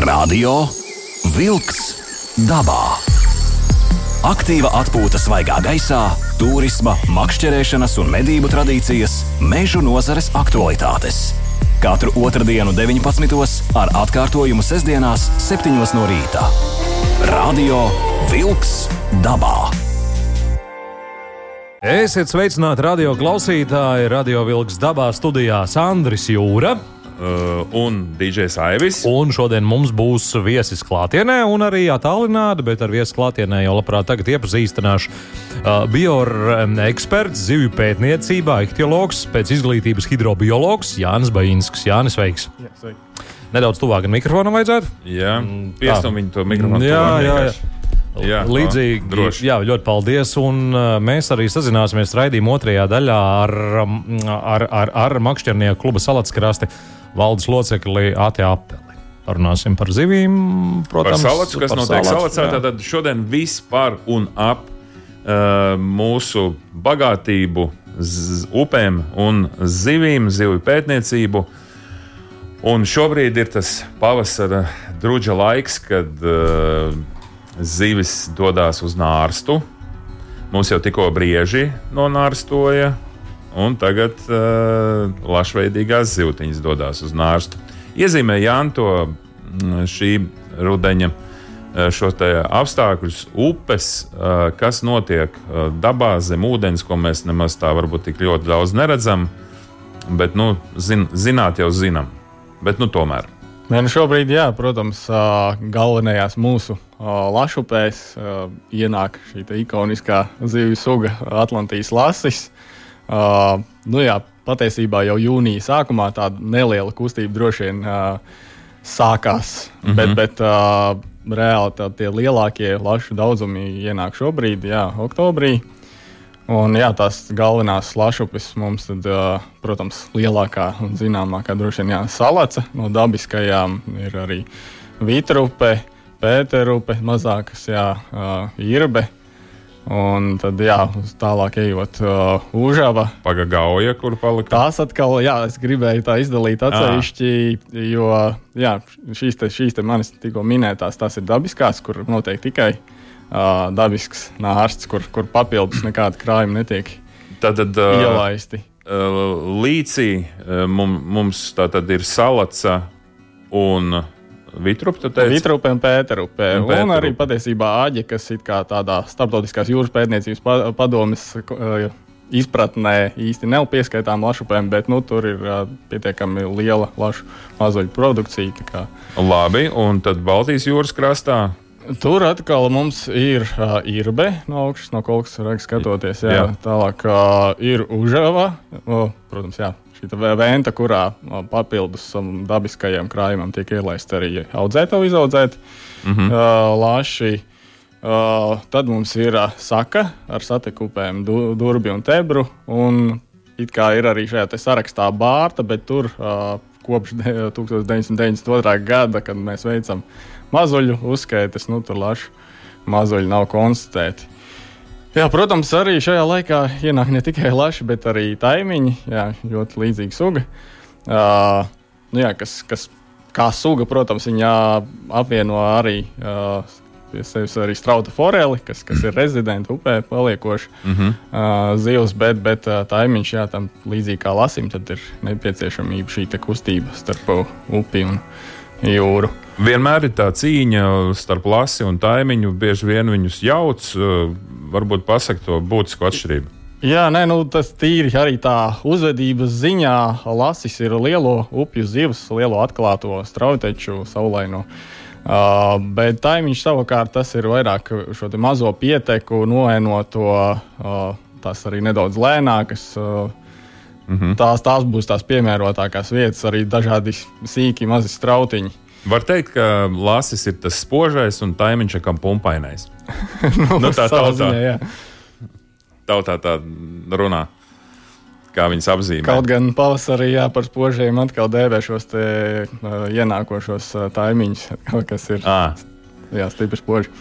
Radio Wolks dabā. Aktīva atpūta svaigā gaisā, turisma, makšķerēšanas un medību tradīcijas, mežu nozares aktualitātes. Katru otrdienu, 19. ar atkārtojumu sestdienās, 7. no rīta. Radio Wolks dabā. Esiet sveicināti radio klausītāji, radio vilks dabā studijā Sandris Jūra. Uh, un DJs Aivis. Un šodien mums būs viesis klātienē, un arī attālināti, bet ar viesu klātienē jau labprāt tagad iepazīstināšu. Uh, Bioeksperts, eksperts, zivju pētniecībā, iktiologs, pēc izglītības hidrobiologs Jānis Bainskis. Jānis, sveiks! Jā, sveiki. Nedaudz tuvāk vienam vajadzētu. Jā, Mm, piestam viņu to mikrofonu. Jā, jā, jā. Jā, Līdzīgi, no, droši. jā, ļoti paldies. Un uh, mēs arī sazināsimies raidījuma otrajā daļā ar, um, ar, ar, ar Makšķernieku kluba salackrasti valdes locekli Ātē Apeli. Parunāsim par zivīm, Par protams. salacu, kas par notiek salacā, tad šodien viss par un ap uh, mūsu bagātību, z, upēm un zivīm, zivju pētniecību. Un šobrīd ir tas pavasara drudža laiks, kad uh, zivis dodas uz nārstu. Mums jau tikko brieži nonārstoja, un tagad uh, lašveidīgās zivtiņas dodas uz nārstu. Iezīmē Jānis to mm, šī rudeņa šos te apstākļus, upes, uh, kas notiek uh, dabā zem ūdens, ko mēs nemaz tā varbūt tik ļoti daudz neredzam. Bet, nu, zin, zināt jau zinām. Bet, nu, tomēr. Nē, nu šobrīd, jā, protams, galvenajās mūsu lašupēs ienāk šī ikoniskā zivju suga Atlantijas lasis. Ā, Nu, jā, patiesībā jau jūnija sākumā tāda neliela kustība droši vien ā, sākās, mm -hmm. bet, bet ā, reāli tā, tie lielākie lašu daudzumi ienāk šobrīd, jā, oktobrī. Un, jā, tās galvenās lašupes mums, tad, ā, protams, lielākā un zināmākā droši vien jā, salaca no dabiskajām ir arī vitrupe, pēterupe, mazākas, jā, ā, irbe. Un tad, jā, tālāk ejot, uh, užava. Pagaidā, kur palika. Tās atkal, jā, es gribēju tā izdalīt atsevišķi, jo jā, šīs, te, šīs te manis tikko minētās, tās ir dabiskās, kur notiek tikai uh, dabisks nārsts, kur, kur papildus nekāda krājuma netiek Tad, tad uh, ielaisti. līcī uh, mum- mums tā tad ir salaca un vitrupa. Vitrupe un pēterupē. Un pēterupe. un arī patiesībā āģe, kas ir tādā starptautiskās jūras pētniecības pa- padomes uh, izpratnē īsti nav pieskaitām lašupēm, bet nu, tur ir uh, pietiekami liela lašu mazuļu produkcija. kā Labi, un tad Baltijas jūras krastā. Tur atkal mums ir uh, irbe no augšas, no kas skatoties. Jā, Jā. Tālāk uh, ir užava, o, protams, jā, šī venta, kurā papildus um, dabiskajam krājumam tiek ielaista arī audzēta, izaudzēta mm -hmm. Uh, tad mums ir saka ar satekupēm, du, durbi un tebru. Un it kā ir arī šajā sarakstā bārta, bet tur kopš de- 1992. gada, kad mēs veicam mazuļu uzskaitas, nu tur lašu mazuļi nav konstatēti. Jā, protams, arī šajā laikā ienāk ne tikai laši, bet arī taimiņi. Jā, ļoti līdzīga suga. Uh, nu, jā, kas, kas kā suga, protams, viņa apvieno arī uh, pie sevis arī strauta foreli, kas, kas ir rezidenta upē, paliekoši Mm -hmm. uh, zivs, bet, bet uh, taimiņš, jā, tam līdzīgi kā lasim, tad ir nepieciešamība šī kustība starp upi un jūru. Vienmēr ir tā cīņa starp lasi un taimiņu. Bieži vien viņus jauc. Varbūt pasakot to būtisku atšķirību. Jā, nē, nu, tas tīri arī tā uzvedības ziņā. Lasis ir lielo upju zivs, lielo atklāto strauteču, saulaino. Uh, bet taimiņš savukārt tas ir vairāk šo mazo pieteku, noēnoto, uh, tās arī nedaudz lēnākas. Uh, mm -hmm. tās, tās būs tās piemērotākās vietas, arī dažādi sīki, mazi strautiņi. Var teikt, ka lasis ir tas spožais un taimiņš kam pumpainais. nu, tā Savā tautā, ziņā, jā. tautā tā runā, kā viņas apzīmē. Kaut gan pavasarī jā, par spožiem atkal dēvē šos te, uh, ienākošos uh, taimiņus, kas ir À. jā, stipri spoži.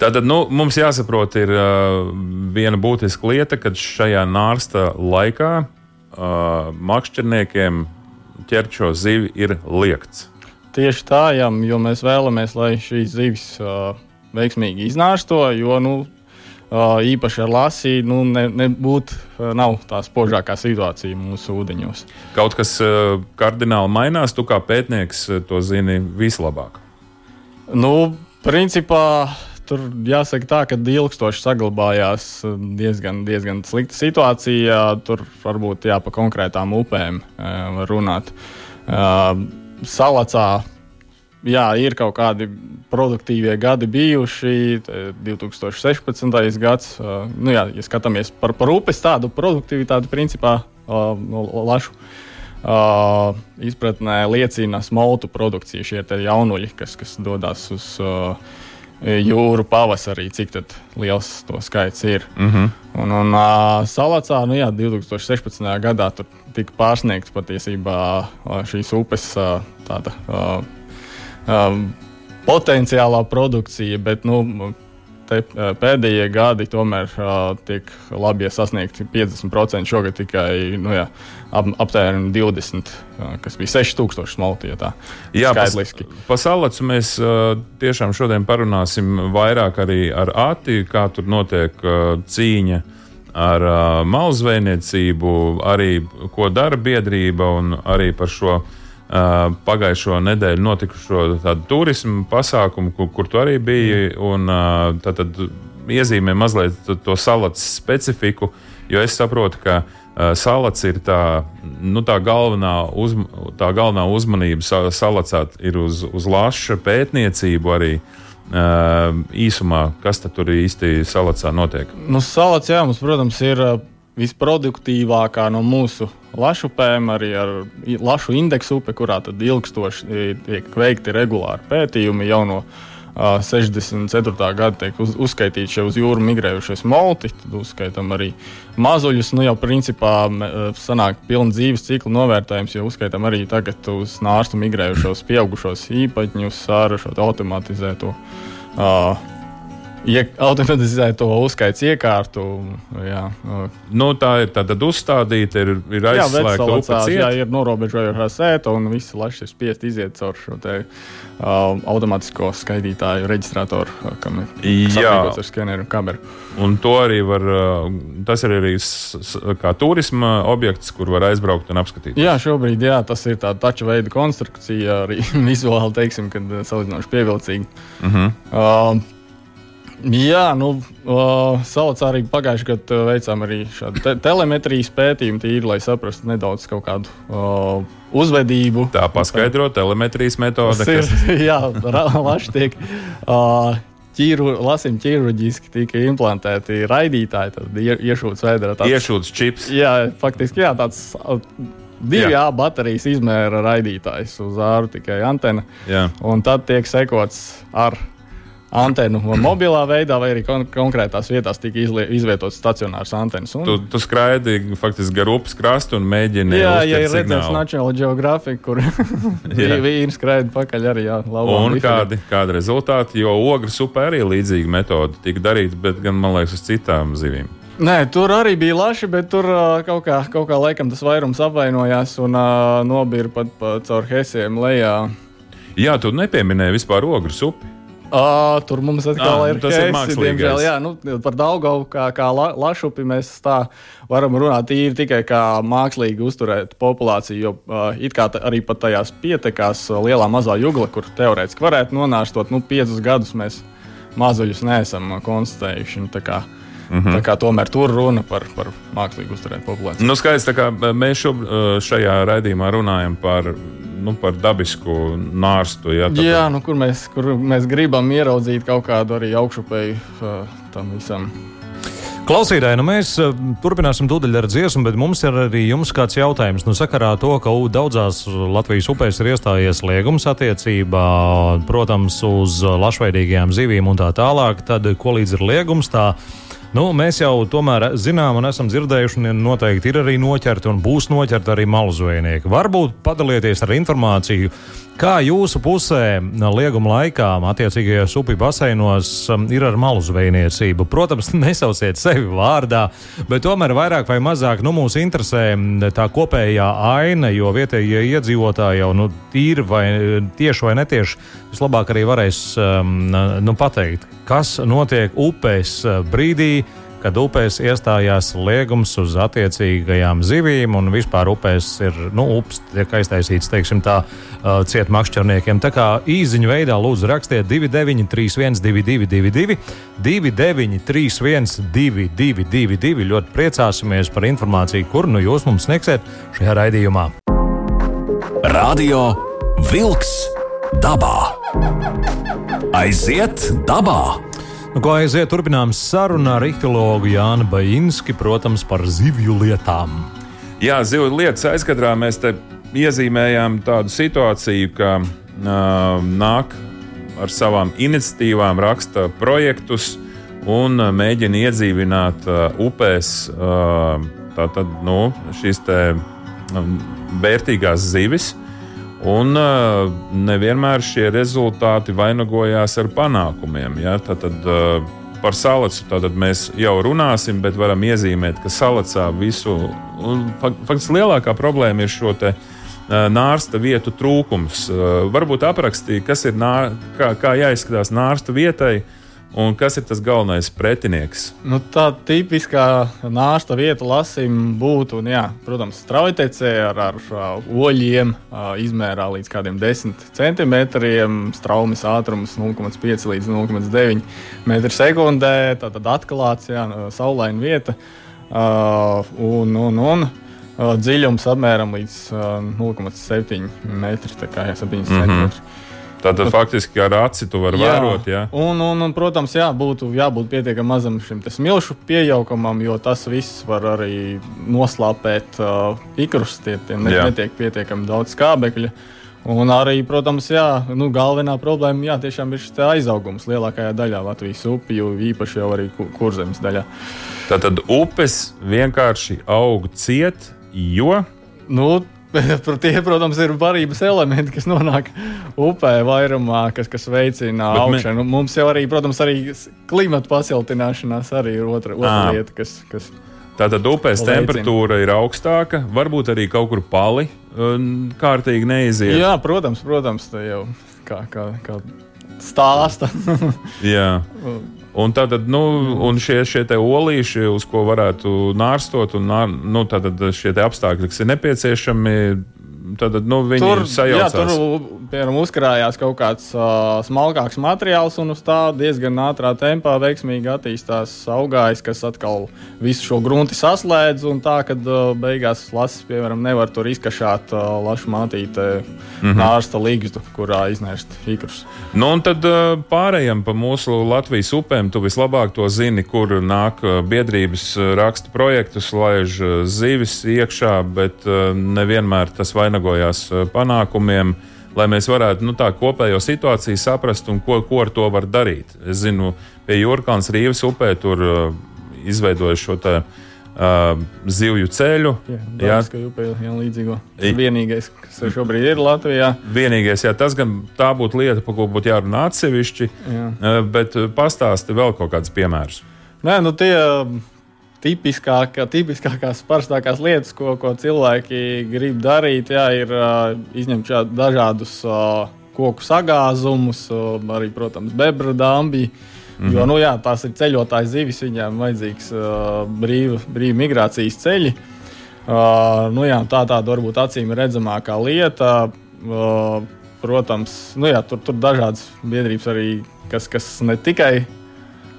Tātad nu, mums jāsaprot, ir uh, viena būtiska lieta, ka šajā nārsta laikā uh, makšķerniekiem ķert šo zivi ir liekts. Tieši tā, jā, jo mēs vēlamies, lai šīs zivis uh, veiksmīgi iznāsto, jo nu, uh, īpaši ar lasīju nu, ne, nebūt, uh, nav tā spožākā situācija mūsu ūdeņos. Kaut kas uh, kardināli mainās, tu kā pētnieks to zini vislabāk. Nu, principā tur jāsaka tā, ka ilgstoši saglabājās diezgan, diezgan slikta situācija. Tur varbūt jā, pa konkrētām upēm var runāt. Salacā jā, ir kaut kādi produktīvie gadi bijuši. 2016. gads, nu, jā, ja skatāmies par, par upes tādu produktivitāti, principā no lašu uh, izpratnē liecina smoltu produkcija, šie jaunuļi, kas, kas dodas uz jūru pavasarī, cik liels to skaits ir. Mm -hmm. Un, un Salacā, nu jā, 2016. gadā tur tika pārsniegts patiesībā šīs upes tāda. Potenciālā produkcija, bet nu, te, pēdējie gadi tomēr tiek labi ja sasniegti 50%. Šogad tikai nu, jā, ap, aptuveni 20, uh, kas bija 6000 smalti. Ja jā, skaitliski. Pa, pa salacu mēs tiešām šodien parunāsim vairāk arī ar Ati, kā tur notiek cīņa. Ar uh, malzveiniecību, arī ko dara biedrība, un arī par šo uh, pagājušo nedēļu notikušo tādu turismu pasākumu, kur, kur tu arī biji. Un, uh, tad, tad iezīmē mazliet to, to salats specifiku, jo es saprotu, ka uh, salats ir tā, nu, tā, galvenā, uzma, tā galvenā uzmanība salacā ir uz, uz laša pētniecību arī. Uh, īsumā, kas tur īsti salacā notiek? Nu, salats, jā, mums, protams, ir visproduktīvākā no mūsu lašupēm, arī ar lašu indeksu upe, kurā tad ilgstoši tiek veikti regulāri pētījumi jau no 64. gada tiek uz, uzskaitīti šie uz jūru migrējušie smolti, tad uzskaitām arī mazuļus. Nu, jau principā sanāk pilns dzīves cikla novērtējums, jo uzskaitām arī tagad uz nārstu migrējušos pieaugušos īpaņus ar šo automatizēto. Uh, automatizēt to uzskaits iekārtu. Jā. Nu, tā ir tāda uzstādīta, ir, ir aizslēgta upes. Jā, ir norobežojošā sēta un visi laši ir spiest iziet caur šo te, uh, automātisko skaitītāju reģistratoru, kam ir saprāts ar skeneru kameru. Un to arī var, tas ir arī kā turisma objekts, kur var aizbraukt un apskatīt. Jā, šobrīd jā, tas ir tāds taču veida konstrukcija, arī vizuāli, teiksim, kad salīdzinoši pievilcīgi. Uh -huh. uh, Jā, nu, uh, Salacā arī pagājušajā gadā veicām arī šādu te telemetrijas pētījumu, tīri, lai saprastu nedaudz kaut kādu uh, uzvedību. Tā paskaidro telemetrijas metode. Kas... Ir, jā, laši tiek. Uh, ķīru, lasim, ķirurģiski tika implantēti raidītāji, tad iešūts vēdā. Tāds, iešūts čips. Jā, faktiski jā, tāds. Divi jā. A baterijas izmēra raidītājs uz āru tikai antena. Jā. Un tad tiek sekots ar antenu mobilā veidā, vai arī kon konkrētās vietās tika izvietotas stacionāras antenas. Un... Tu, tu skraidi faktiski gar upes krastu un mēģini. Jā, ja ir redzēts National Geographic, kur vīri skraida pakaļ arī. Jā, un kādi, kādi rezultāti, jo ogres upē arī līdzīga metode tika darīta, bet gan, man liekas, uz citām zivīm. Nē, tur arī bija laši, bet tur uh, kaut, kā, kaut kā laikam tas vairums apvainojās un uh, nobīra pat pa, caur hesiem lejā. Jā, tu nepieminēji vispār ogres upi. Uh, tur mums atkal ah, ir tas heisi, diemžēl, jā, nu, par Daugavu kā, kā la, lašupi mēs tā varam runāt tīri tikai kā mākslīgi uzturēt populāciju, jo uh, it kā arī pat tajās pietekās lielā mazā jugla, kur teorētiski varētu nonāstot, nu, piecus gadus mēs mazuļus neesam konstatējuši. Nu, Mm -hmm. Tā kā tomēr tur runa par, par mākslīgi uzturēt populāciju. Nu, skaidrs, kā mēs šob, šajā raidījumā runājam par nu, par dabisku nārstu. Ja, tāpēc... Jā, nu, kur, mēs, kur mēs gribam ieraudzīt kaut kādu arī augšupēju uh, tam visam. Klausītāji, nu mēs turpināsim tūdaļ ar dziesmu, bet mums ir arī jums kāds jautājums. Nu, sakarā to, ka daudzās Latvijas upēs ir iestājies liegums attiecībā, protams, uz lašveidīgajām zivīm un tā tālāk, tad ko līdz ir liegums, tā Nu, mēs jau tomēr zinām un esam dzirdējuši, un noteikti ir arī noķerti un būs noķerti arī malu zvejnieki. Varbūt padalieties ar informāciju Kā jūsu pusē lieguma laikā, attiecīgajos upju baseinos, um, ir ar malu zvejniecību? Protams, nesauciet sevi vārdā, bet tomēr vairāk vai mazāk nu, mūs interesē tā kopējā aina, jo vietējie iedzīvotāji jau nu, tīri vai tieši vai netieši vislabāk arī varēs um, nu, pateikt, kas notiek upēs uh, brīdī kad upēs iestājās liegums uz attiecīgajām zivīm, un vispār upēs ir, nu, upes tiek aiztaisīts, teiksim tā, ciet makšķerniekiem. Tā kā īziņu veidā lūdzu rakstiet 2931 222 293 222. Ļoti priecāsimies par informāciju, kur nu jūs mums sniegsiet šajā raidījumā. Radio Vilks dabā! Aiziet dabā! Nu, ko aiziet, turpinām sarunu ar ihtiologu Jānu Bajinski, protams, par zivju lietām. Jā, zivju lietas aizkadrā mēs te iezīmējām tādu situāciju, ka uh, nāk ar savām iniciatīvām, raksta projektus un uh, mēģina iedzīvināt uh, upēs uh, tātad, nu, šīs te, um, vērtīgās zivis. Un uh, nevienmēr šie rezultāti vainagojās ar panākumiem. Ja? Tad, tad uh, par salacu mēs jau runāsim, bet varam iezīmēt, ka salacā visu, faktiski lielākā problēma ir šo te, uh, nārsta vietu trūkums. Varbūt aprakstīja, kas ir nā, kā, kā jāizskatās nārsta vietai Un kas ir tas galvenais pretinieks? Nu, tā tipiskā nāsta vieta lasim būtu, un, jā, protams, straujtecē ar, ar oļiem, izmērā līdz kādiem 10 centimetriem, straumes ātrums 0,5 līdz 0,9 m2. Tātad atklāts, jā, saulaina vieta. Un, un, un dziļums apmēram līdz 0,7 m. Tā kā jā, 7 mm -hmm. centimetri. Tātad faktiski ar aci tu vari jā, vērot. Jā. Un, un, un, protams, jā, būtu jābūt pietiekami mazam šim smilšu pieaugamam, jo tas viss var arī noslāpēt uh, ikrus. Tie, tie ne, netiek pietiekami daudz skābekļa. Un arī, protams, jā, nu, galvenā problēma jā, ir šis aizaugums lielākajā daļā Latvijas upju, īpaši jau arī kurzemes daļā. Tātad upes vienkārši aug ciet, jo. Nu, Tie, protams, ir barības elementi, kas nonāk upē vairumā, kas, kas veicina augšanu. Mē... Mums jau arī, protams, arī klimata pasiltināšanās arī ir otra, otra lieta, kas. kas Tātad upēs veicina. temperatūra ir augstāka, varbūt arī kaut kur pali kārtīgi neiziet. Jā, protams, protams, tā jau kā, kā, kā stāsta. Jā. Un tad nu, un šie, šie olīši, uz ko varētu nārstot, un nu, šie apstākļi, kas ir nepieciešami, tad nu, viņi tur, sajaucās. Jā, tur piemēram, uzkrājās kaut kāds uh, smalkāks materiāls, un uz tā diezgan ātrā tempā veiksmīgi attīstās augājs, kas atkal visu šo grunti saslēdz. Un tā, kad uh, beigās lasis, piemēram, nevar tur izkašāt uh, lašu mātīte mm -hmm. nārsta līgstu, kurā iznēst ikrus. Nu, un tad uh, pārējām pa mūsu Latvijas upēm, tu vislabāk to zini, kur nāk biedrības raksta projektus, laiž zivis iekšā, bet uh, nevienmēr tas vainagojās panākumiem lai mēs varētu nu, tā kopējo situāciju saprast un ko, ko ar to var darīt. Es zinu, pie Jurkānas Rīvas upē tur uh, izveidoja šo te. Uh, zivju ceļu. Jā, tā ir līdzīga. Vienīgais, kas šobrīd ir Latvijā. Vienīgais, jā, tas gan tā būtu lieta, par ko būtu jārunā atsevišķi, jā. uh, bet pastāsti vēl kaut kādus piemērus. Nē, nu tie tipiskākā, tipiskākās, parastākās lietas, ko, ko cilvēki grib darīt, jā, ir uh, izņemt dažādus uh, koku sagāzumus, uh, arī, protams, bebra dāmbi. Mm -hmm. Jo nu, jā, tās ir ceļotājas zivis, viņām vajadzīgs uh, brīva, brīva migrācijas ceļi. Uh, nu, jā, tā tāda varbūt acīm redzamākā lieta. Uh, protams, nu, jā, tur ir dažādas biedrības arī, kas, kas ne tikai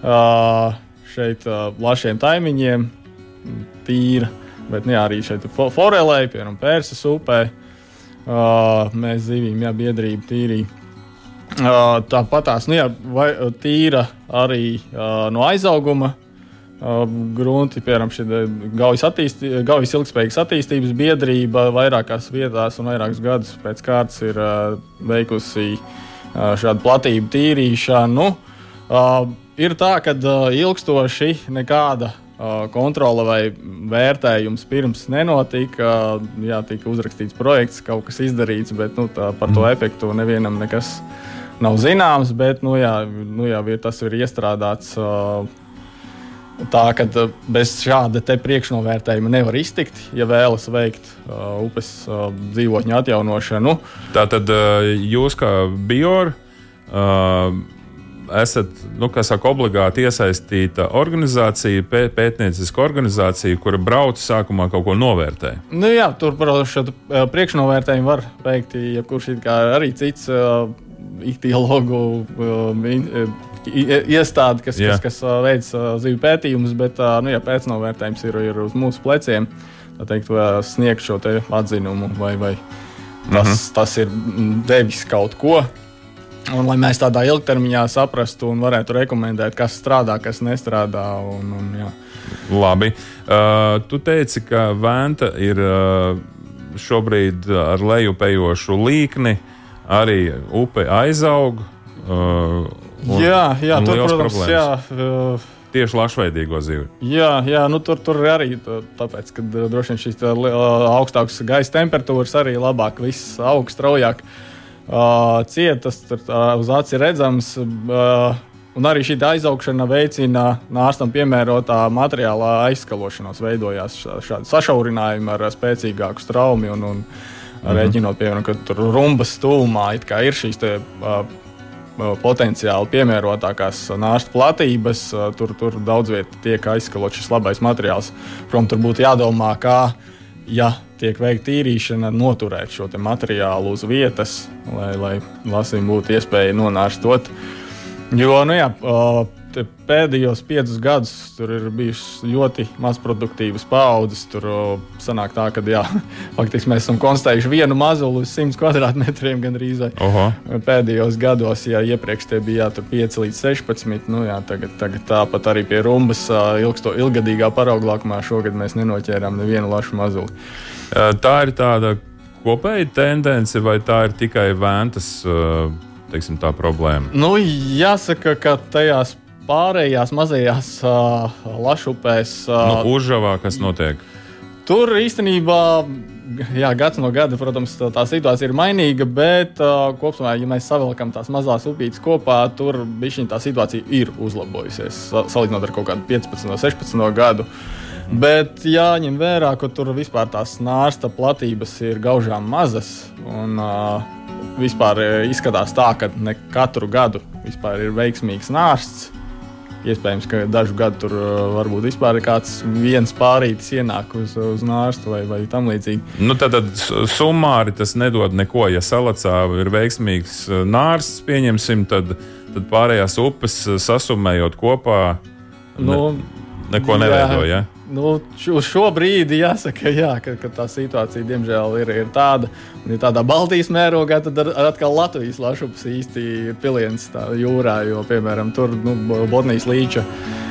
uh, šeit uh, plašiem taimiņiem, tīra. Bet jā, arī šeit forelē, piemēram, Pērsas upē. Uh, mēs zivīm, jā, biedrība tīrīja. Uh, Tāpat tās nu, jā, vai, tīra arī uh, no aizauguma uh, grunti, piemēram, šī gaujas, attīstī, gaujas ilgspējīgas attīstības biedrība vairākās vietās un vairākus gadus pēc kārtas ir uh, veikusi uh, šādu platību tīrīšanu. Uh, ir tā, ka uh, ilgstoši nekāda uh, kontrole vai vērtējums pirms nenotika. Jā, tika uzrakstīts projekts, kaut kas izdarīts, bet nu, tā, par to mm. efektu nevienam nekas nav zināms. Bet nu, jā, nu, jā, tas ir iestrādāts. Uh, Tā ka bez šāda priekšnovērtējuma nevar iztikt, ja vēlas veikt uh, upes uh, dzīvotņu atjaunošanu. Tātad uh, jūs kā biori uh, esat nu, saka, obligāti iesaistīta organizācija, pē, pētnieciska organizācija, kura brauc sākumā kaut ko novērtē. Nu, jā, tur, protams, šādu priekšnovērtējumu var veikt jebkurš arī cits uh, ihtiologu uh, iestāde, kas, jā. kas, kas veic zivju pētījumus, bet nu, ja pēcnovērtējums ir, ir uz mūsu pleciem, tad teikt, sniegt šo atzinumu vai, vai tas, mm -hmm. tas ir devis kaut ko Un, lai mēs tādā ilgtermiņā saprastu un varētu rekomendēt, kas strādā, kas nestrādā. Un, un, jā. Labi. Uh, tu teici, ka Vēnta ir uh, šobrīd ar lejupējošu līkni, arī upe aizaug. Uh, un, jā, jā tur, protams, problēmas. jā. Uh, Tieši lašveidīgo zivi. Jā, jā nu tur, tur arī tāpēc, ka droši vien šīs augstākas gaisa temperatūras arī labāk, viss augsts, straujāk. Uh, uh, cietas, tur uh, uz aci redzams. Uh, Un arī šī aizaugšana veicina ārstam piemērotā materiālā aizskalošanos. Veidojās šādi sašaurinājumi ar spēcīgāku straumi un, un mhm. rēķinot, piemēram, ka tur rumbas stūmā ir šīs te, uh, potenciāli piemērotākās nārsta platības. Tur, tur daudz vietā tiek aizskalots šis labais materiāls. Protams, tur būtu jādomā, kā ja tiek veikta tīrīšana, noturēt šo materiālu uz vietas, lai, lai lasījumam būtu iespēja nonārstot. Jo nu jā, pēdējos piecus gadus tur ir bijušas ļoti mazproduktīvas paudzes. Tur sanāk tā, ka jā, faktiski mēs esam konstatējuši vienu mazuli uz 100 kvadrātmetriem gandrīz. Pēdējos gados, ja iepriekš tie bija jā, 5 līdz 16, nu, jā, tagad, tagad tāpat arī pie rumbas ilgsto, ilgadīgā parauglākumā šogad mēs nenoķērām nevienu lašu mazuli. Tā ir tāda kopēja tendence, vai tā ir tikai vēntas teiksim, problēma? Nu, jāsaka, ka tajās pārējās mazajās uh, lašupēs. Uh, nu, Užavā, kas notiek? Tur īstenībā, jā, gads no gada, protams, tā, tā situācija ir mainīga, bet uh, kopumā, ja mēs savilkam tās mazās upītes kopā, tur tā situācija ir uzlabojusies salīdzinot ar kaut kādu 15, 16 gadu. Bet jāņem vērā, ka tur vispār tās nārsta platības ir gaužām mazas. Un, uh, vispār izskatās tā, ka ne katru gadu ir veiksmīgs nārsts. Iespējams, ka dažu gadu tur varbūt vispār ir kāds viens pārītis ienāk uz, uz nārstu vai, vai tam līdzīgi. Nu, tad, tad summāri tas nedod neko. Ja salacā ir veiksmīgs nārsts, pieņemsim, tad, tad pārējās upes sasumējot kopā. Nu, ne, neko neveido. Ja? Nu, uz šo brīdi jāsaka, jā, ka, ka tā situācija diemžēl ir, ir tāda. Un, ja tādā Baltijas mērogā, tad ar, atkal Latvijas lašups īsti ir piliens jūrā, jo, piemēram, tur nu, Botnijas līča. Uh,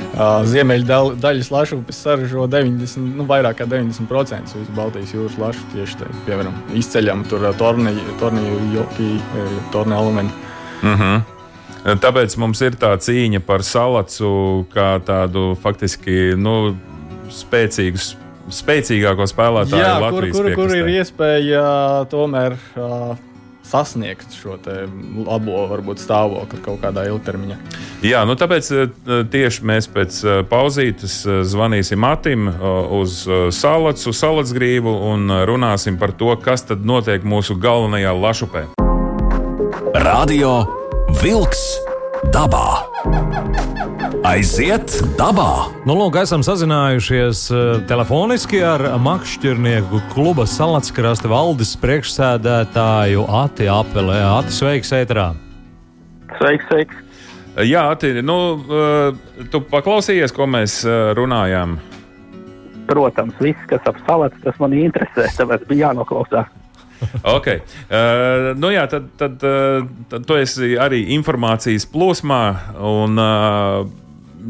Ziemeļdaļas lašupes saražo 90, nu, vairāk kā 90% visu Baltijas jūras lašu. Tieši tā, piemēram, izceļam tur torniju, joki, torniju. Uh mhm. -huh. Tāpēc mums ir tā cīņa par salacu, kā tādu faktiski nu, spēcīgus spēcīgāko spēlētāju Jā, Latvijas kur, kur, kur ir iespēja tomēr uh, sasniegt šo labo varbūt, stāvokli kaut kādā ilgtermiņā. Jā, nu tāpēc tieši mēs pēc pauzītes zvanīsim Matim uz Salacu, Salacgrīvu un runāsim par to, kas tad notiek mūsu galvenajā lašupē. Radio Vilks dabā! Aiziet dabā! Nu, lūk, esam sazinājušies uh, telefoniski ar makšķernieku kluba salackrasta valdes priekšsēdētāju Ati Apelē. Ati, sveiks, ētrā! Sveiks, sveiks! Jā, Ati, nu, uh, tu paklausījies, ko mēs uh, runājām? Protams, viss, kas ap salats, tas man interesē, tāpēc bija jānoklausās. ok. Uh, nu jā, tad, tad, uh, tad tu esi arī informācijas plūsmā. Un, uh,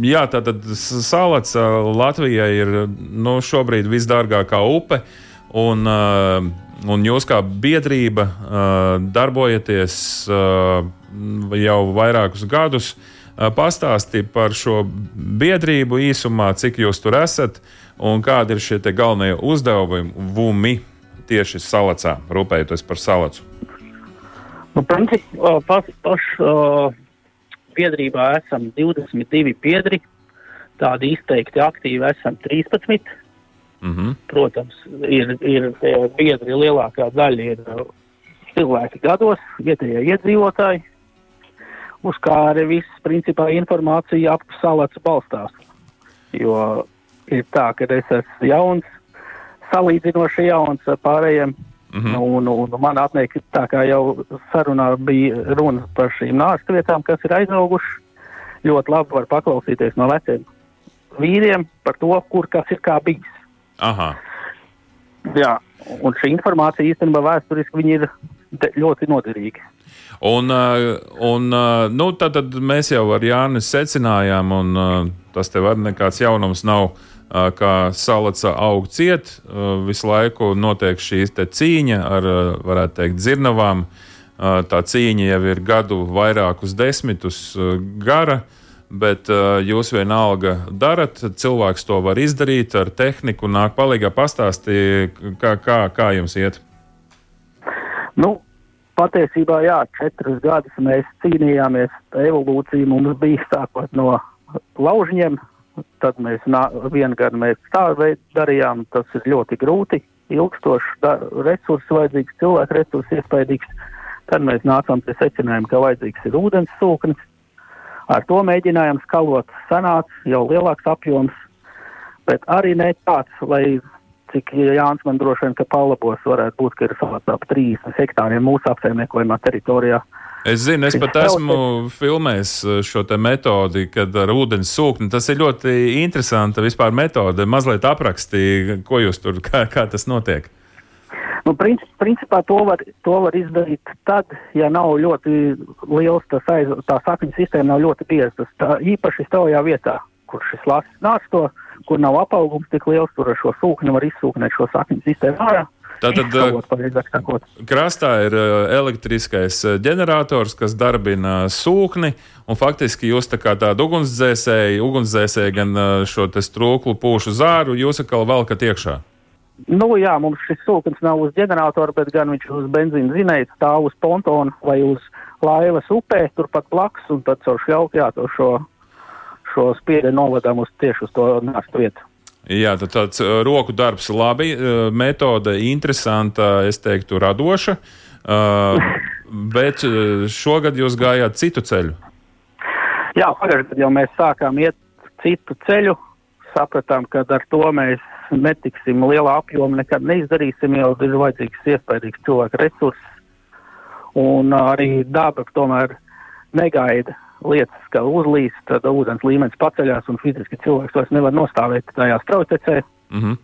jā, tātad salats Latvijai ir nu, šobrīd visdārgākā upe. Un, uh, un jūs kā biedrība uh, darbojaties uh, jau vairākus gadus. Pastāsti par šo biedrību īsumā, cik jūs tur esat un kādi ir šie galvenie uzdevumi tieši salacā, rūpējoties par salacu. Nu, princip, paš, paš, biedrībā esam 22 biedri, tādi izteikti aktīvi esam 13. Mm -hmm. Protams, ir, ir biedri lielākā daļa ir cilvēki gados, vietējie iedzīvotāji, uz kā arī viss principā informācija ap salats balstās. Jo ir tā, ka es esmu jauns, salīdzinoši jauns pārējiem. Mm -hmm. un, un man atnāk, tā kā jau sarunā bija runa par šīm nāstu vietām, kas ir aizauguši, ļoti labi var paklausīties no veciem vīriem par to, kur kas ir kā bijis. Aha. Jā, un šī informācija īstenībā vēsturiski ir ļoti noderīga. Un, uh, un uh, nu, tad, tad mēs jau ar Jāni secinājām, un uh, tas tev arī nekāds jaunums nav, kā salaca aug ciet. Visu laiku notiek šī cīņa ar, varētu teikt, dzirnavām. Tā cīņa jau ir gadu vairākus desmitus gara. Bet jūs vienalga darat, cilvēks to var izdarīt ar tehniku, nāk palīgā pastāstīt, kā, kā, kā jums iet. Nu, patiesībā, jā, četrus gadus mēs cīnījāmies. Evolūcija mums bija sākot no laužņiem, tad mēs vienu gadu mēs tā darījām. Tas ir ļoti grūti, ilgstošs resurss vajadzīgs, cilvēku resurss iespējams. Tad mēs nācām pie secinājuma, ka vajadzīgs ir ūdens sūknis. Ar to mēģinājām skalot, sanāca jau lielāks apjoms, bet arī ne tāds, lai cik Jānis man droši vien, ka palabos varētu būt, ka ir salāts ap 30 hektāriem mūsu apsaimniekojumā teritorijā. Es zinu, es pat esmu filmējis uh, šo metodi, kad ar ūdens sūkni. Tas ir ļoti interesanti vispār metode. Mazliet aprakstīja, ko jūs tur, kā, kā tas notiek. Nu, princip, principā to var, to var izdarīt tad, ja nav ļoti liels tas aiz, tā sakņu sistēma nav ļoti bieza. Tas īpaši stāvajā vietā, kur šis lasis nāc to kur nav apaugums tik liels, tur ar šo sūkni var izsūknēt šo sakņu sistēmu ārā. Tātad krastā ir elektriskais ģenerators, kas darbina sūkni, un faktiski jūs tā kā tādu ugunsdzēsēju, ugunsdzēsēju gan šo strūklu pūšu zāru, jūs atkal velkat iekšā. Nu, jā, mums šis sūknis nav uz ģeneratora, bet gan viņš uz benzīna zinēja stāv uz pontona vai uz laivas upē, turpat blakus, un tad caur šļauku jā, to šo šo spiedienu novadām uz tieši uz to nāstu vietu. Jā, tad tāds roku darbs, labi, metode interesanta, es teiktu, radoša. Bet šogad jūs gājāt citu ceļu. Jā, pagājušajā gadā jau mēs sākām iet citu ceļu. Sapratām, ka ar to mēs netiksim lielā apjomā, nekad neizdarīsim, jo ir vajadzīgs iespējams cilvēku resurss. Un arī daba tomēr negaida lietas, ka uzlīst, tad ūdens līmenis paceļās un fiziski cilvēks vairs nevar nostāvēt tajā straujtecē. Mm -hmm.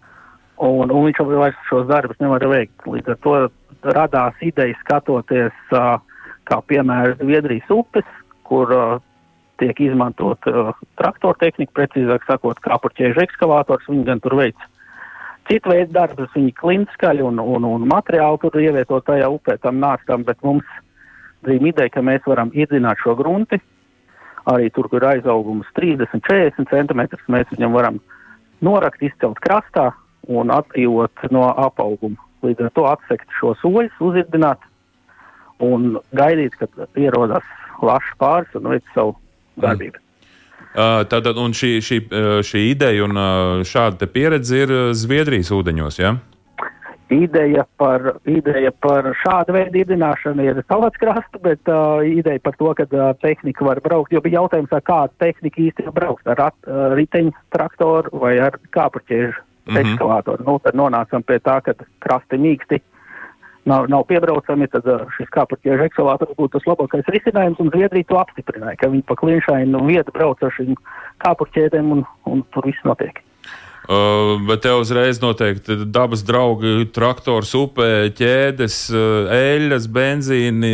un, un viņš jau vairs šos darbus nevar veikt. Līdz ar to radās ideja skatoties, uh, kā piemēram Zviedrijas upes, kur uh, tiek izmantot uh, traktora tehnika, precīzāk sakot, kāpurķēžu ekskavators. Viņi gan tur veic citu veidu darbus, viņi klinskaļi un, un, un materiāli tur ievietot tajā upē tam nāstam, bet mums bija ideja, ka mēs varam iedzināt šo grunti, arī tur, kur aizaugums 30, 40 cm, mēs viņam varam norakt, izcelt krastā un atbrīvot no apauguma. Līdz ar to atsekt šo soļus, uzirdināt un gaidīt, kad ierodas lašs pāris un veic savu darbību. Mm. Uh, Tātad šī, šī, šī ideja un šāda pieredze ir Zviedrijas ūdeņos. Ja? Ideja par, ideja par šādu veidu iedināšanu ir salats krasta, bet uh, ideja par to, ka uh, tehnika var braukt, jo bija jautājums, ar kādu tehniku īsti braukt, ar rat, uh, riteņu traktoru vai ar kāpurķiežu mm -hmm. ekskavātoru. Nu, tad nonācam pie tā, ka krasti mīksti nav, nav piebraucami, tad uh, šis kāpurķiežu ekskavātors būtu tas labākais risinājums, un Zviedrija to apstiprināja, ka viņi pa klienšainu vietu brauc ar šīm kāpurķēdēm, un, un tur viss notiek. Uh, bet te uzreiz noteikti dabas draugi, traktors, upē, ķēdes, uh, eļļas, benzīni,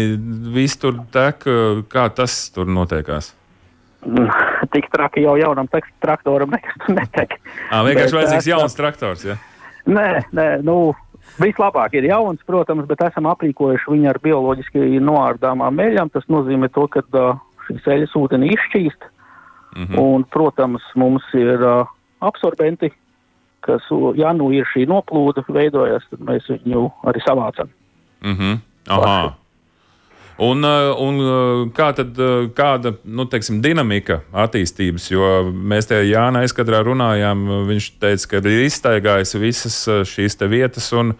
viss tur tek. Uh, kā tas tur notiekās? Tik traki jau jaunam traktoram nekas netek. À, vienkārši vajadzīgs jauns traktors, ja? Nē, nē, nu, vislabāk ir jauns, protams, bet esam aprīkojuši viņu ar bioloģiski noārdāmām eļļām. Tas nozīmē to, ka uh, šīs eļas ūdeni izšķīst. Mm -hmm. Un, protams, mums ir uh, absorbenti, kas, ja nu ir šī noplūde veidojas, tad mēs viņu arī savācam. Mm -hmm. Aha. Un, un kā tad, kāda nu, teiksim, dinamika attīstības, jo mēs te Jāna aizkadrā runājām, viņš teica, ka ir iztaigājis visas šīs vietas un,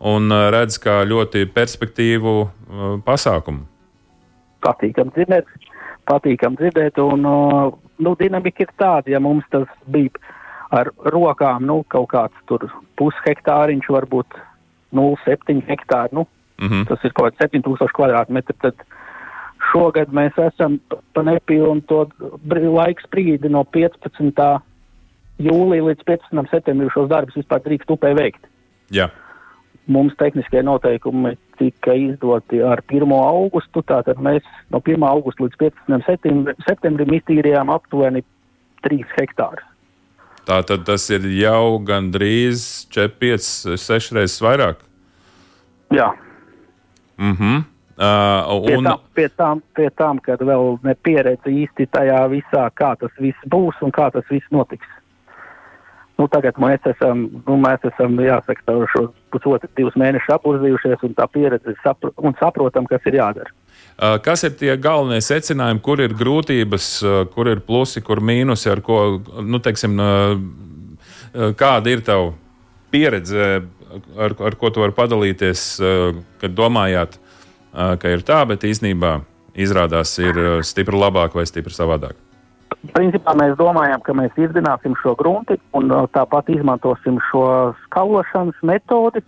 un redz kā ļoti perspektīvu pasākumu. Patīkam dzirdēt, patīkam dzirdēt, un nu, dinamika ir tāda, ja mums tas bija ar rokām, nu, kaut kāds tur pushektāriņš, varbūt 0,7 hektāri, nu, mm -hmm. tas ir kaut kāds 7000 kvadrātmetri, tad šogad mēs esam pa nepilnu to laiku sprīdi no 15. jūlija līdz 15. septembrim šos darbus vispār drīkst upē veikt. Jā. Mums tehniskie noteikumi tika izdoti ar 1. augustu, tātad mēs no 1. augusta līdz 15. septembrim, septembrim iztīrījām aptuveni 3 hektārus. Tā tad tas ir jau gandrīz 4, 5, 6 reizes vairāk. Jā. Mm -hmm. uh, un... pie, tām, pie, tām, pie tām, kad vēl ne pieredze īsti tajā visā, kā tas viss būs un kā tas viss notiks. Nu, tagad mēs esam, nu, mēs esam jāsaka, šo pusotru, divus mēnešus apurzījušies un tā pieredze sapro un saprotam, kas ir jādara. Kas ir tie galvenie secinājumi, kur ir grūtības, kur ir plusi, kur mīnusi, ar ko, nu, teiksim, kāda ir tava pieredze, ar, ar ko tu vari padalīties, kad domājāt, ka ir tā, bet īstenībā izrādās ir stipri labāk vai stipri savādāk? Principā mēs domājam, ka mēs izdināsim šo grunti un tāpat izmantosim šo skalošanas metodi,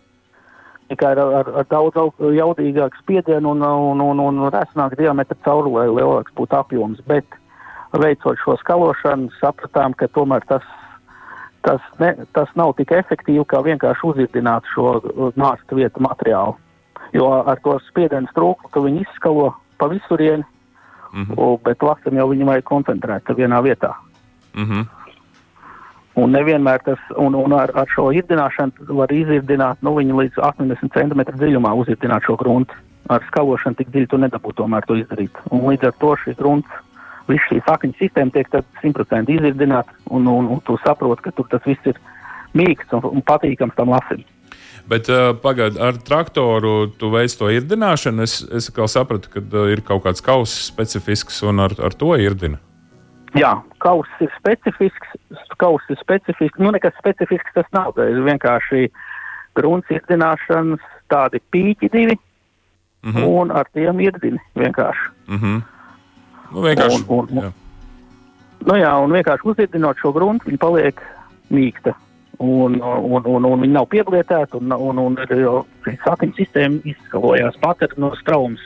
tikai ar, ar, ar daudz jaudīgāku spiedienu un, un, un, un resnāku diametru cauruli, lai lielāks būtu apjoms. Bet veicot šo skalošanu, sapratām, ka tomēr tas, tas, ne, tas nav tik efektīvi, kā vienkārši uzirdināt šo nāstu vietu materiālu. Jo ar to spiedienu trūkumu, ka viņi izskalo pa visurieni, mm -hmm. bet lasam jau viņu vajag koncentrēt vienā vietā. Mm -hmm. Un nevienmēr tas, un, un ar, ar šo irdināšanu var izirdināt, nu, viņu līdz 80 cm dziļumā uzirdināt šo gruntu. Ar skalošanu tik dziļi tu nedabū tomēr to izdarīt. Un līdz ar to šis grunts, viss šī sakņu sistēma tiek tad 100% izirdināta, un, un, un tu saproti, ka tur tas viss ir mīksts un, un patīkams tam lasim. Bet uh, pagaidi, ar traktoru tu veic to irdināšanu. Es, es sapratu, ka uh, ir kaut kāds kauss specifisks un ar, ar to irdina. Jā, kauss ir specifisks, kauss ir specifisks, nu nekas specifisks tas nav, tas ir vienkārši grunts irdināšanas, tādi pīķi divi, mm -hmm. un ar tiem irdini vienkārši. Mm -hmm. Nu, vienkārši. Un, un, jā. Nu jā, un vienkārši uzirdinot šo gruntu, viņa paliek mīksta. Un, un, un, un viņi nav pieblietēti, un, un, un, un sakņu sistēma izskalojās pat no straumes.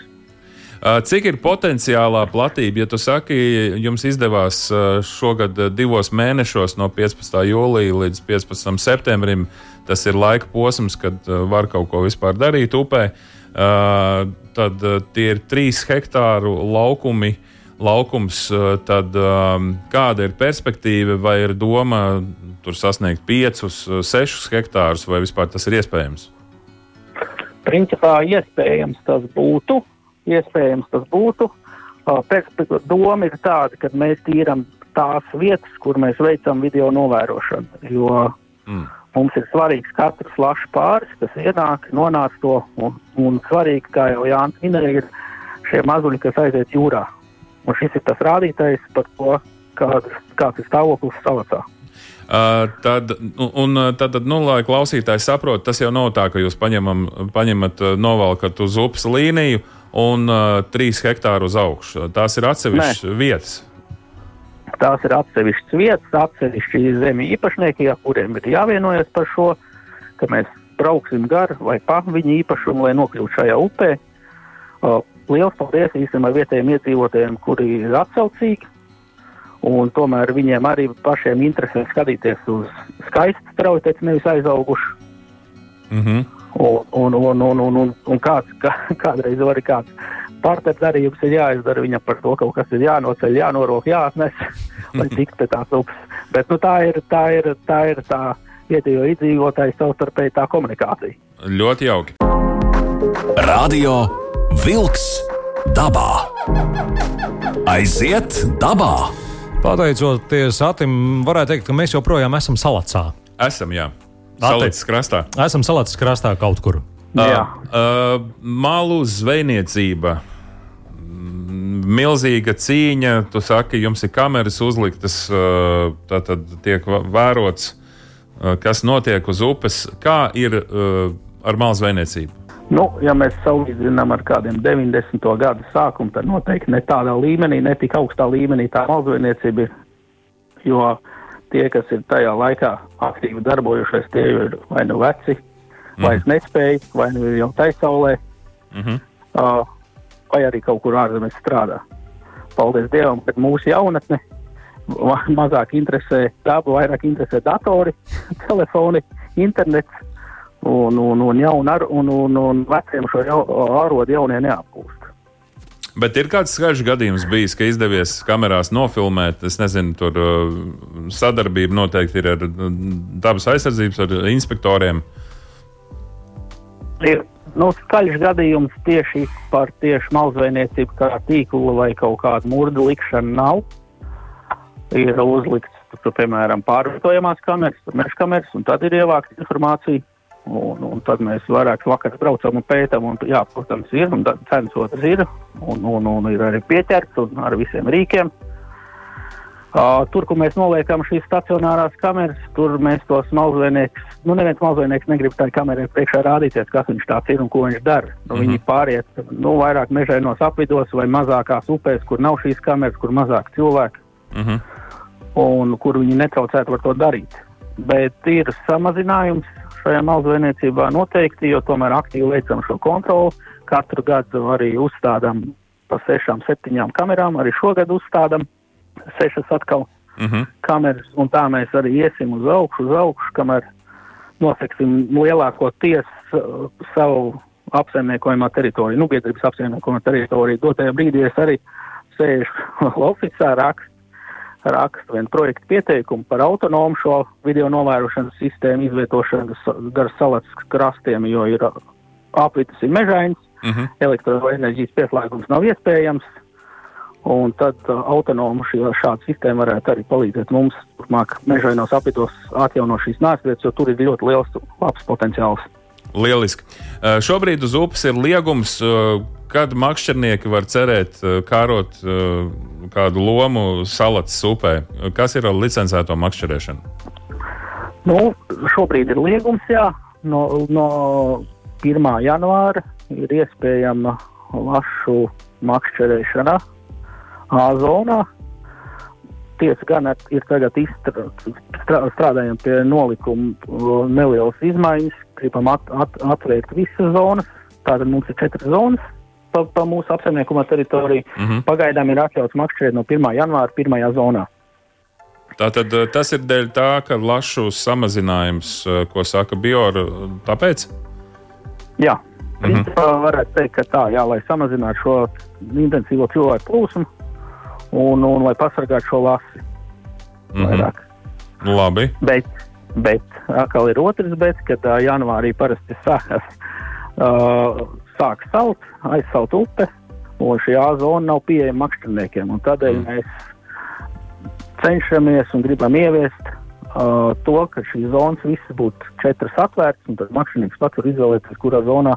Cik ir potenciālā platība? Ja tu saki, jums izdevās šogad divos mēnešos, no 15. jūlija līdz 15. septembrim, tas ir laika posms, kad var kaut ko vispār darīt upē, tad tie ir trīs hektāru laukumi. Laukums, tad kāda ir perspektīva, vai ir doma tur sasniegt 5, 6 hektārus, vai vispār tas ir iespējams? Principā iespējams tas būtu, iespējams tas būtu. Doma ir tāda, ka mēs tīram tās vietas, kur mēs veicam video novērošanu. Jo mm. mums ir svarīgs katrs lašs pāris, kas ienāk, nonāc to. Un, un svarīgi, kā jau Jānis minēja, ir šie mazuļi, kas aiziet jūrā. Un šis ir tas rādītājs par to, kāds, kāds ir stāvoklis salacā. Uh, tad, un, tad, nu, lai klausītājs saprotu, tas jau nav tā, ka jūs paņemam, paņemat, novalkat uz upes līniju un uh, 3 hektāru uz augšu. Tās ir atsevišķas Nē. vietas. Tās ir atsevišķas vietas, atsevišķi zemju īpašnieki, kuriem ir jāvienojas par šo, ka mēs brauksim gar vai pa viņu īpašumu, lai nokļūtu šajā upē. Uh, liels paldies īstenībā vietējiem iedzīvotājiem, kuri ir atsaucīgi. Un tomēr viņiem arī pašiem interesē skatīties uz skaistu strauju, nevis aizaugušu. Mm -hmm. Un, un, un, un, un, un, un kāds, kā, kādreiz arī kāds partneris darījums ir jāizdara, viņam par to kaut kas ir jānoceļ, jānorok, jāatnes, lai tiktu pie tās upes. Bet nu, tā ir tā, ir, tā, ir tā vietējo iedzīvotāju savstarpēji tā komunikācija. Ļoti jauki. Radio Vilks dabā. Aiziet dabā! Pateicoties Atim, varētu teikt, ka mēs joprojām esam salacā. Esam, jā. Salīdzes krastā. Esam salacas krastā kaut kur. Jā. Uh, malu zvejniecība. Milzīga cīņa. Tu saki, jums ir kameras uzliktas, uh, tā tad tiek vērots, uh, kas notiek uz upes. Kā ir uh, ar malu zvejniecību? Nu, ja mēs salīdzinām ar kādiem 90. gadu sākumu, tad noteikti ne tādā līmenī, ne tik augstā līmenī tā maldzveiniecība ir. Jo tie, kas ir tajā laikā aktīvi darbojušies, tie ir vai nu veci, vai mm. nespēja, vai nu jau taisaulē, Mm -hmm. uh, vai arī kaut kur ārzemēs strādā. Paldies Dievam, ka mūsu jaunatne ma- mazāk interesē dabu, vairāk interesē datori, telefoni, internets. Un, un, un, jaun, ar, un, un, un veciem šo jau, ārodu jaunie neapgūst. Bet ir kāds skaļš gadījums bijis, ka izdevies kamerās nofilmēt. Es nezinu, tur uh, sadarbība noteikti ir ar uh, dabas aizsardzības, ar inspektoriem. Ir nu, skaļš gadījums tieši par tieši malzveiniecību, kā tīklu vai kaut kādu murdu likšanu nav. Ir uzlikts, tur, piemēram, pārvietojamās kameras, meža kameras, un tad ir ievākta informācija. Un, un tad mēs vairāk vakar braucam un pētām, un, jā, protams, ir, un cenas otrs ir, un, un, un ir arī pieķerts, un ar visiem rīkiem. Uh, tur, kur mēs noliekam šīs stacionārās kameras, tur mēs tos malzveinieks, nu, neviens malzveinieks negrib tai kamerai priekšā rādīties, kas viņš tāds ir un ko viņš dara. Nu, Mhm. Viņi pāriet, nu, vairāk mežainos apvidos vai mazākās upēs, kur nav šīs kameras, kur mazāk cilvēku Uh -huh. un kur viņi netraucētu var to darīt. Bet ir samazinājums šajā malzveiniecībā noteikti, jo tomēr aktīvi veicam šo kontroli. Katru gadu arī uzstādām pa sešām, septiņām kamerām, arī šogad uzstādām sešas atkal Uh -huh. kameras, un tā mēs arī iesim uz augšu, uz augšu, kamēr noseksim lielāko tiesu uh, savu apsaimniekojumā teritoriju, nu, biedrības apsaimniekojumā teritoriju. Dotajā brīdī es arī sēžu oficiāli rakstu, rakstu vienu projektu pieteikumu par autonomu šo video novērošanas sistēmu izvietošanu gar salats krastiem, jo ir uh, apvitas ir mežains, Uh -huh. elektroenerģijas pieslēgums nav iespējams. Un tad uh, autonomu šī, šāda sistēma varētu arī palīdzēt mums turpmāk mežainos apvidos atjaunot šīs nāstvietas, jo tur ir ļoti liels labs potenciāls. Lieliski. Uh, šobrīd uz upes ir liegums, kad makšķernieki var cerēt uh, kārot uh, kādu lomu salats upē. Kas ir ar licencēto makšķerēšanu? Nu, šobrīd ir liegums, jā, no, no 1. janvāra ir iespējama lašu makšķerēšana A zonā. Tiesa gan ir tagad izstra, strā, strādājam pie nolikuma nelielas izmaiņas, gribam at, at, atvērt visas zonas. Tātad mums ir četras zonas pa, pa mūsu apsaimniekuma teritoriju. Uh -huh. Pagaidām ir atļauts makšķerēt no 1. janvāra pirmajā zonā. Tātad uh, tas ir dēļ tā, ka lašu samazinājums, uh, ko saka Biora, tāpēc? Jā, principā varētu teikt, ka tā, jā, lai samazinātu šo intensīvo cilvēku plūsmu un, un lai pasargātu šo lasi Mhm. vairāk. Labi. Bet, bet atkal ir otrs bet, kad uh, janvārī parasti sākas uh, sāk salt, aizsalt upe, un šī zona nav pieejama makšķerniekiem. Tādēļ Mm. mēs cenšamies un gribam ieviest uh, to, ka šīs zonas visas būtu četras atvērtas, un tad makšķernieks pats var izvēlēties, kurā zonā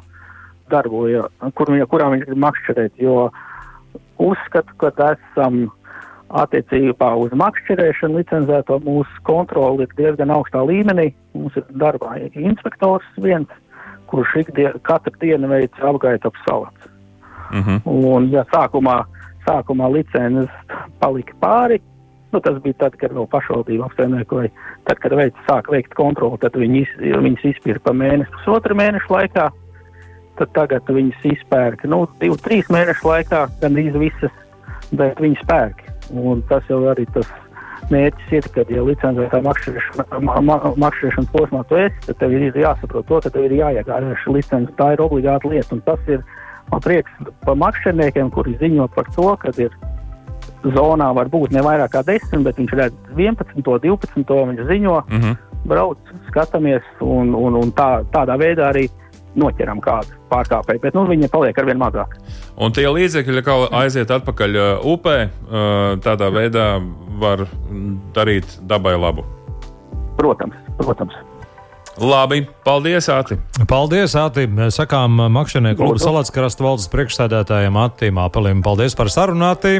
darboja, kur, kurā viņš grib makšķerēt. Jo uzskatu, ka esam attiecībā uz makšķerēšanu licenzēto mūsu kontroli ir diezgan augstā līmenī. Mums ir darbā inspektors viens, kurš ikdien, katru dienu veic apgaitu ap salats. Uh -huh. Un, ja sākumā, sākumā licences palika pāri, nu, tas bija tad, kad vēl pašvaldība apsaimniekoja. Tad, kad veids sāk veikt kontroli, tad viņi, iz, viņas izpirka pa mēnesi, pusotru mēnešu laikā. Tad tagad viņas izpērka, nu, divu, trīs mēnešu laikā, gandrīz visas, bet viņas pērk. Un tas jau arī tas mērķis ir, ka, ja licencētā makšķerēšana- ma- ma- makšķerēšanas posmā tu esi, tad tev ir jāsaprot to, ka tev ir jāiegādā šī licence. Tā ir obligāta lieta, un tas ir man prieks par makšķerniekiem, kuri ziņo par to, ka ir zonā var būt ne vairāk kā 10, bet viņš redz 11, 12, viņš ziņo, Uh -huh. brauc, skatāmies, un, un, un tā, tādā veidā arī noķeram kādu pārkāpēju, bet nu, viņa paliek ar vien mazāk. Un tie līdzekļi atkal aiziet atpakaļ uh, upē. Uh, tādā veidā var darīt dabai labu. Protams, protams. Labi, paldies, Ati. Paldies, Ati. Sakām Makšķernieku kluba Salatskarastu valdes priekšsēdētājiem Atim Apelim. Paldies par sarunu, Ati.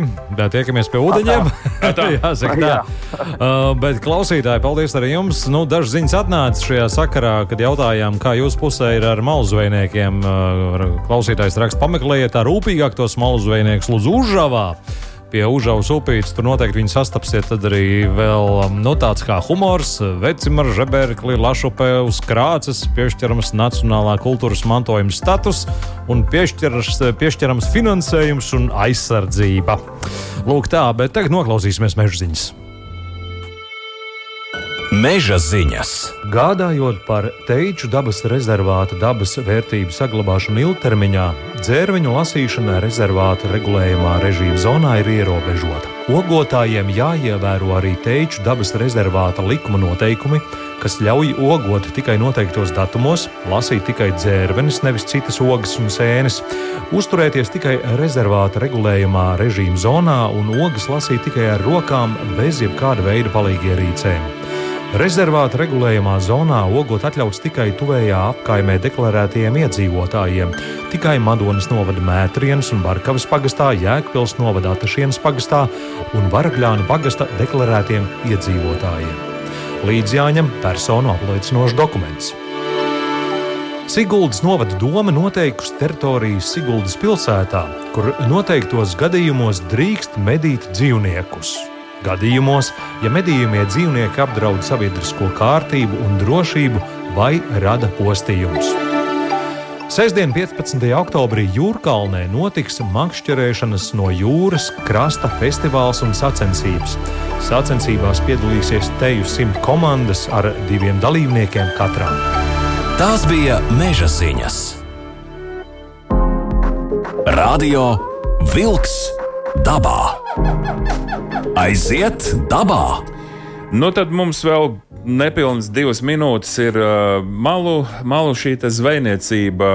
Tiekamies pie ūdeņiem. Jāsaka tā. uh, bet klausītāji, paldies arī jums. Nu, dažas ziņas atnāca šajā sakarā, kad jautājām, kā jūsu pusē ir ar malzvejniekiem. Uh, klausītājs raksta, pameklējiet tā rūpīgāk tos malzvejniekus Lūdzu Užavā pie Užavas upītes. Tur noteikti viņi sastapsiet arī vēl um, nu, tāds kā humors, vecimara, žeberkli, lašupē uz krāces, piešķirams nacionālā kultūras mantojuma status un piešķirams finansējums un aizsardzība. Lūk tā, bet tagad noklausīsimies meža ziņas. Meža ziņas. Gādājot par teiču dabas rezervāta dabas vērtību saglabāšanu ilgtermiņā, dzērviņu lasīšana rezervāta regulējumā režīma zonā ir ierobežota. Ogotājiem jāievēro arī teiču dabas rezervāta likuma noteikumi, kas ļauj ogot tikai noteiktos datumos, lasīt tikai dzērvenes, nevis citas ogas un sēnes, uzturēties tikai rezervāta regulējumā režīma zonā un ogas lasīt tikai ar rokām bez jebkāda veida palīgierīcēm. Rezervāta regulējumā zonā ogot atļauts tikai tuvējā apkaimē deklarētajiem iedzīvotājiem, tikai Madonas novada Mētrienas un Barkavas pagastā, Jēkpils novada Atašienas pagastā un Varakļāna pagasta deklarētiem iedzīvotājiem. Līdz jāņem personu apliecinošs dokuments. Siguldas novada doma noteikusi teritoriju Siguldas pilsētā, kur noteiktos gadījumos drīkst medīt dzīvniekus gadījumos, ja medījumie dzīvnieki apdraud sabiedrisko kārtību un drošību vai rada postījumus. Sestdien, 15. oktobrī Jūrkalnē notiks makšķerēšanas no jūras krasta festivāls un sacensības. Sacensībās piedalīsies teju simt komandas ar diviem dalībniekiem katrā. Tās bija meža ziņas. Radio Wolks dabā. Aiziet dabā! Nu, tad mums vēl nepilnas divas minūtes ir uh, malu, malu šī zvejniecība.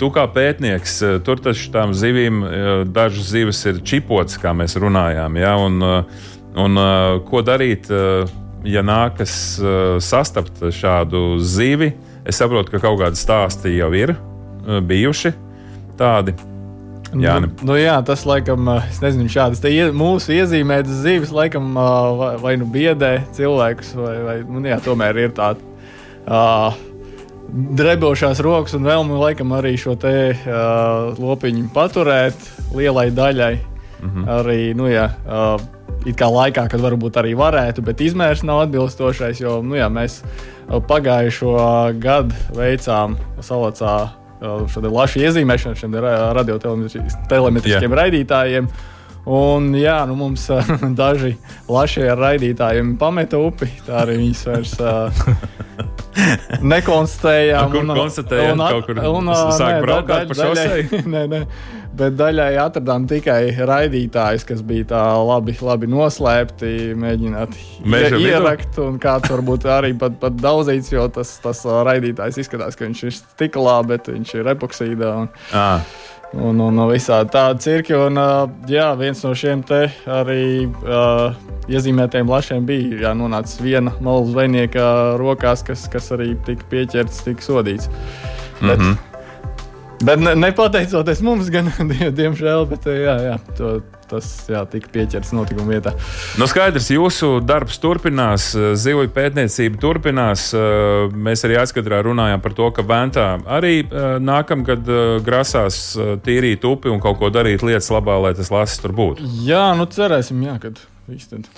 Tu kā pētnieks, uh, tur taču tām zivīm uh, dažas zivis ir čipotas, kā mēs runājām. Ja? Un, uh, un ko darīt, ja nākas sastapt šādu zivi? Es saprotu, ka kaut kādi stāsti jau ir bijuši tādi. Jā, nu, nu, jā, tas laikam, es nezinu, šādas ie, mūsu iezīmētas zīves laikam vai, vai nu biedē cilvēkus, vai, vai nu, jā, tomēr ir tāda. Uh, Drebošās rokas un vēlme laikam arī šo te uh, lopiņu paturēt lielai daļai. Mm -hmm. Arī, nu, jā, uh, it kā laikā, kad varbūt arī varētu, bet izmērs nav atbilstošais, jo nu, jā, mēs pagājušo gadu veicām salacā lašu iezīmēšanu šiem radiotelemetriskiem raidītājiem. Un, jā, nu mums daži lašie ar raidītājiem pameta upi. Tā arī viņas vairs nekonstatējām. Kur un, konstatējām? Un, kaut kur un, uh, sāk nē, braukt daļ, pa šosei? Nē, nē. Bet daļai atradām tikai raidītājus, kas bija tā labi, labi noslēpti, mēģināt Meža ierakt. Un kāds varbūt arī pat, pat daudzīts, jo tas, tas raidītājs izskatās, ka viņš ir stiklā, bet viņš ir epoksīdā. Un, ah. Un, un, visādi tādi cirki. Un, jā, viens no šiem te arī uh, iezīmētajiem lašiem bija jā, nonācis viena malu zvejnieka rokās, kas, kas arī tika pieķerts, tika sodīts. Mm -hmm. Bet, mhm. Bet ne, nepateicoties mums, gan diemžēl, bet jā, jā, to, tas jā, tika pieķerts notikuma vietā. Nu, skaidrs, jūsu darbs turpinās, zivju pētniecība turpinās. Mēs arī atskatrā runājām par to, ka Ventā arī nākamgad grasās tīrīt upi un kaut ko darīt lietas labā, lai tas lasis tur būtu. Jā, nu cerēsim, jā, kad viss tad.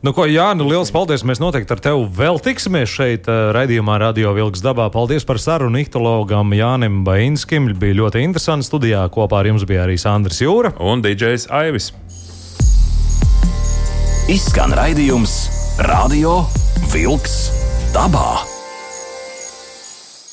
Nu, ko, Jā, nu, liels paldies. Mēs noteikti ar tevi vēl tiksimies šeit, uh, raidījumā, Radio Vilks dabā. Paldies par sarunu ihtologam Jānim Bainskim. Bija ļoti interesanti studijā. Kopā ar jums bija arī Sandrs Jūra un DJs Aivis. Izskan raidījums Radio Vilks dabā.